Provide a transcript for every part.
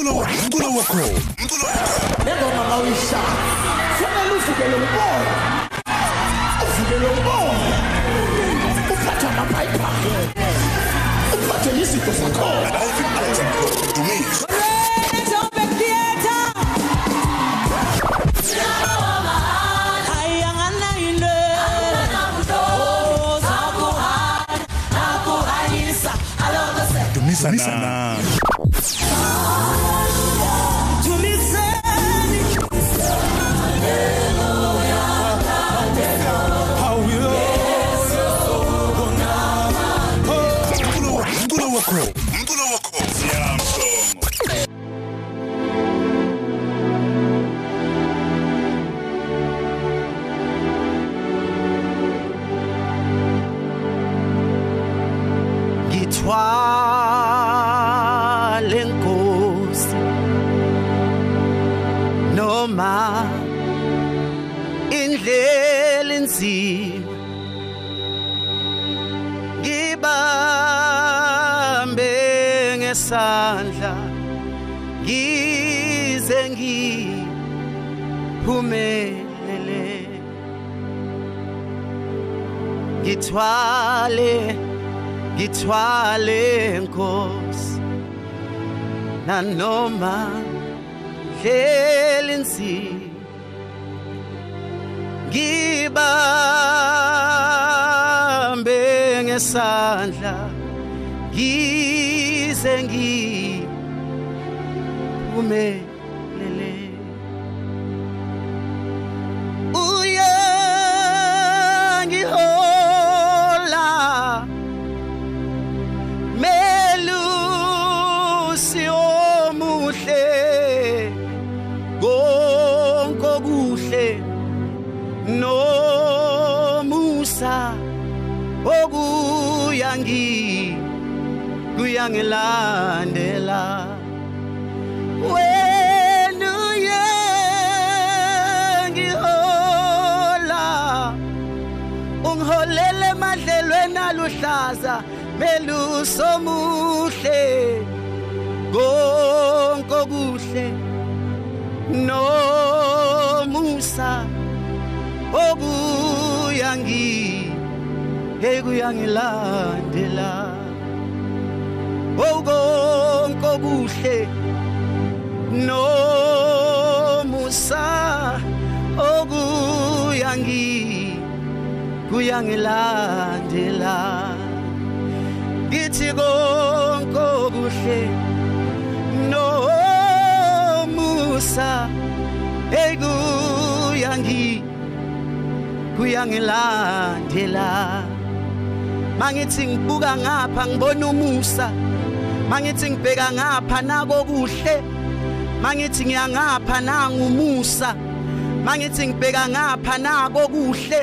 umculo umculo wakho umculo lengoma mawuyishaya fanele uvukele umoya uvukele umoya uphathwe amabhayibhali uphathwe izinto zakhona Dumisa Dumisa na ngesandla ngize ngiphumelele. Ngithwale ngithwale nkosi nanoma hlela inzima ngibambe ngesandla ngize ngiphumelele uyangihola melusi omuhle konke okuhle nomusa okuyangi kuyangilandela. Wena uyangihola. Ungiholele emadlelweni aluhlaza melusomuhle konke okuhle nomusa okuyangi ekuyangilandela okonke okuhle nomusa okuyangi kuyangilandela. Ngithi konke okuhle nomusa ekuyangi kuyangilandela. Mangithi ngibuka ngapha ngibona umusa. Mangithi ngibheka ngapha nako kuhle. Mangithi ngiyangapha nangumusa mangithi ngibheka ngapha nako kuhle.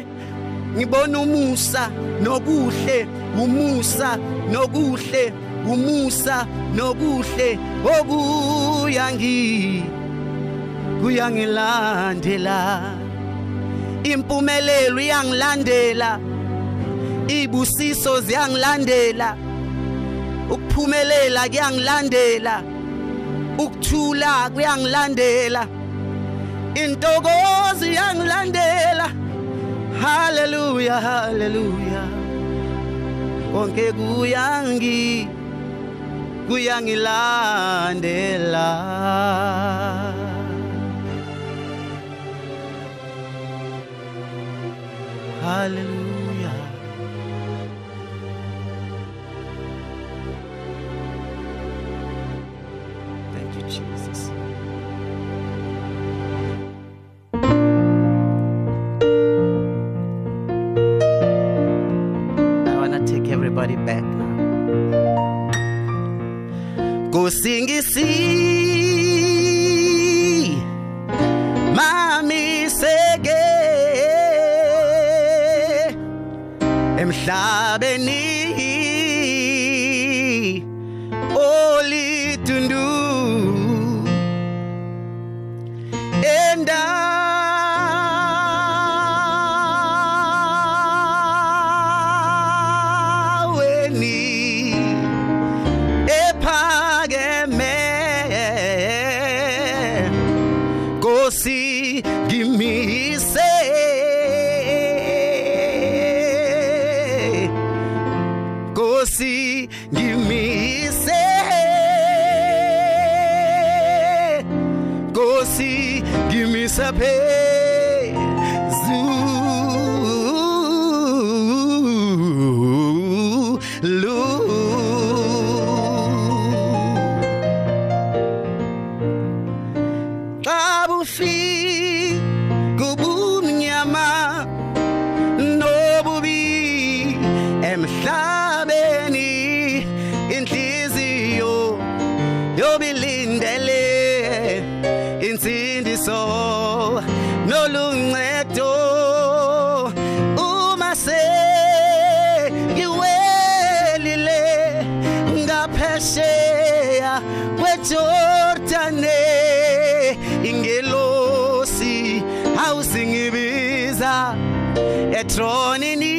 Ngibona umusa nokuhle umusa nokuhle umusa nokuhle. Okuyangi kuyangilandela impumelelo iyangilandela ibusiso ziyangilandela. Ukuphumelela kuyangilandela ukuthula kuyangilandela intokozo iyangilandela. Haleluya haleluya konke kuyangi kuyangilandela. Take everybody back now. Kusingisi Mami seke Emhlabeni. Olitundu endaweni ephakeme Nkosi ngimise Nkosi ngimise phezulu kwejordane ingelosi awusingibiza etronini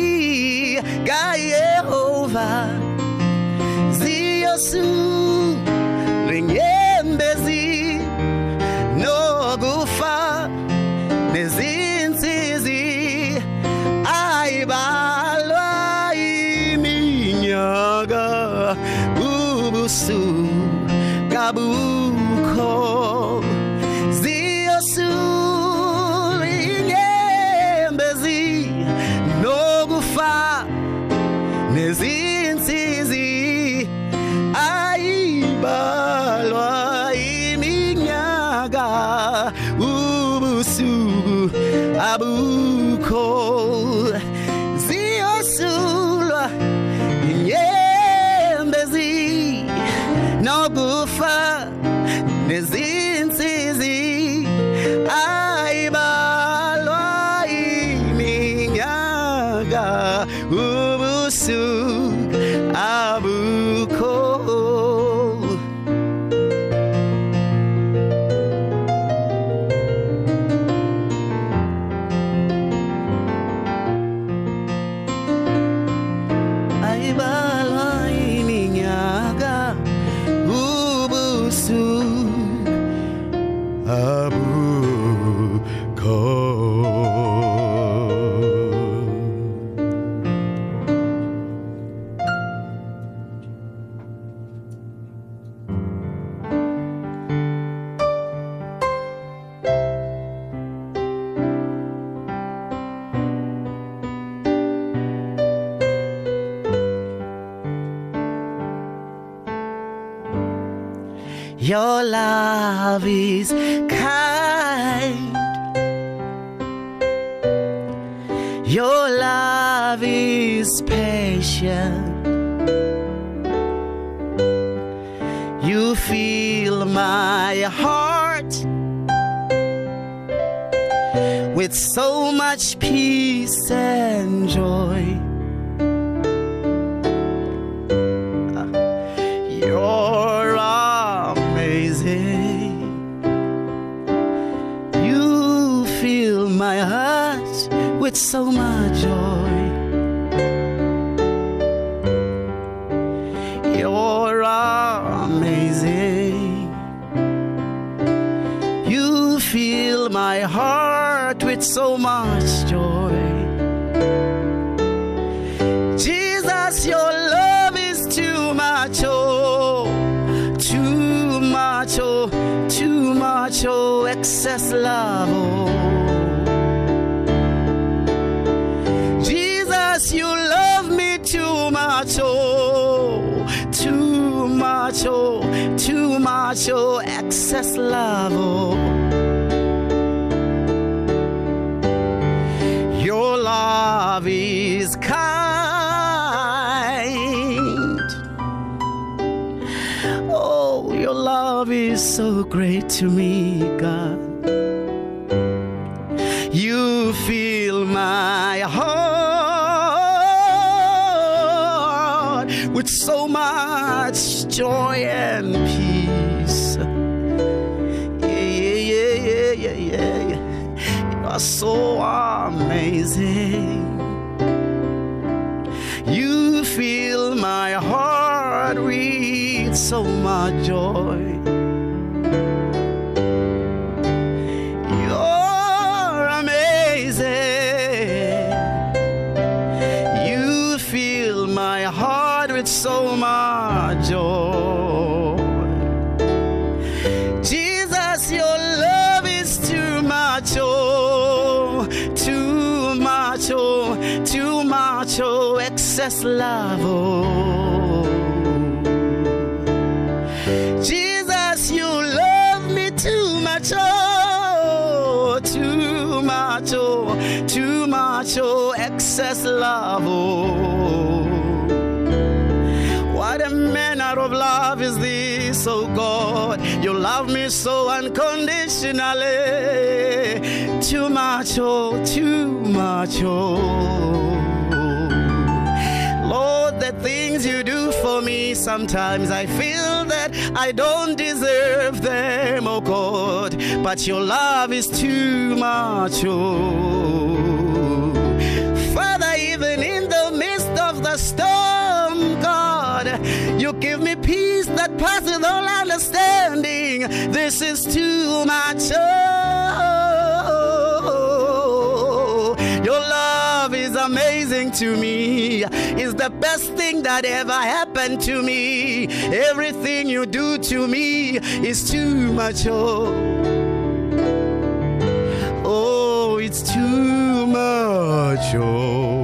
kayehova ziyosulenyembezi ubusuku abukho ziyosulwa inyembezi nokufa nezinsizi ayibalwa iminyaka ubusuku abukho Your love is kind. Your love is patient. You fill my heart with so much peace and joy. Fill my heart with so much joy. Jesus, your love is too much, oh, too much, oh, too much, oh, excess love, oh. Jesus, you love me too much, oh, too much, oh, too much, oh, excess love, oh. So great to me, God. You fill my heart with so much joy and peace. Yeah, yeah, yeah, yeah, yeah, yeah. You are so amazing. You fill my heart with so much joy. Excess love, oh. Jesus, you love me too much, oh, too much, oh, too much, oh, excess love, oh. What a manner of love is this, oh God? You love me so unconditionally. Too much, oh, too much, oh. Lord, the things you do for me, sometimes I feel that I don't deserve them, oh God. But your love is too much, oh. Father, even in the midst of the storm, God, you give me peace that passes all understanding. This is too much. Oh, amazing to me. It's the best thing that ever happened to me. Everything you do to me is too much. Oh. Oh, it's too much, oh,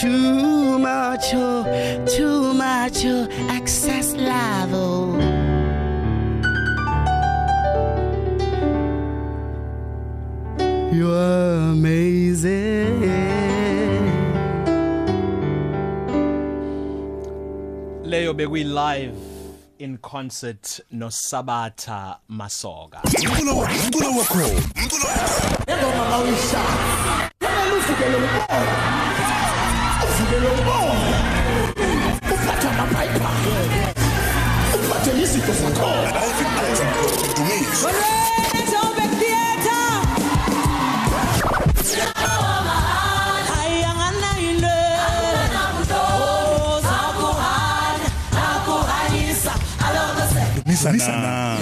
too much, oh, too much, oh, excess love, oh. You're amazing. Leyo bekuyi live in concert no Sabatha Masoga umculo wakho umculo wakho umculo wakho ingoma mawuyishaya kumele uvukele umoya uvukele umoya uphathe amabhayibhali uphathe nezinto zakhona live in concert dumiso dumisa na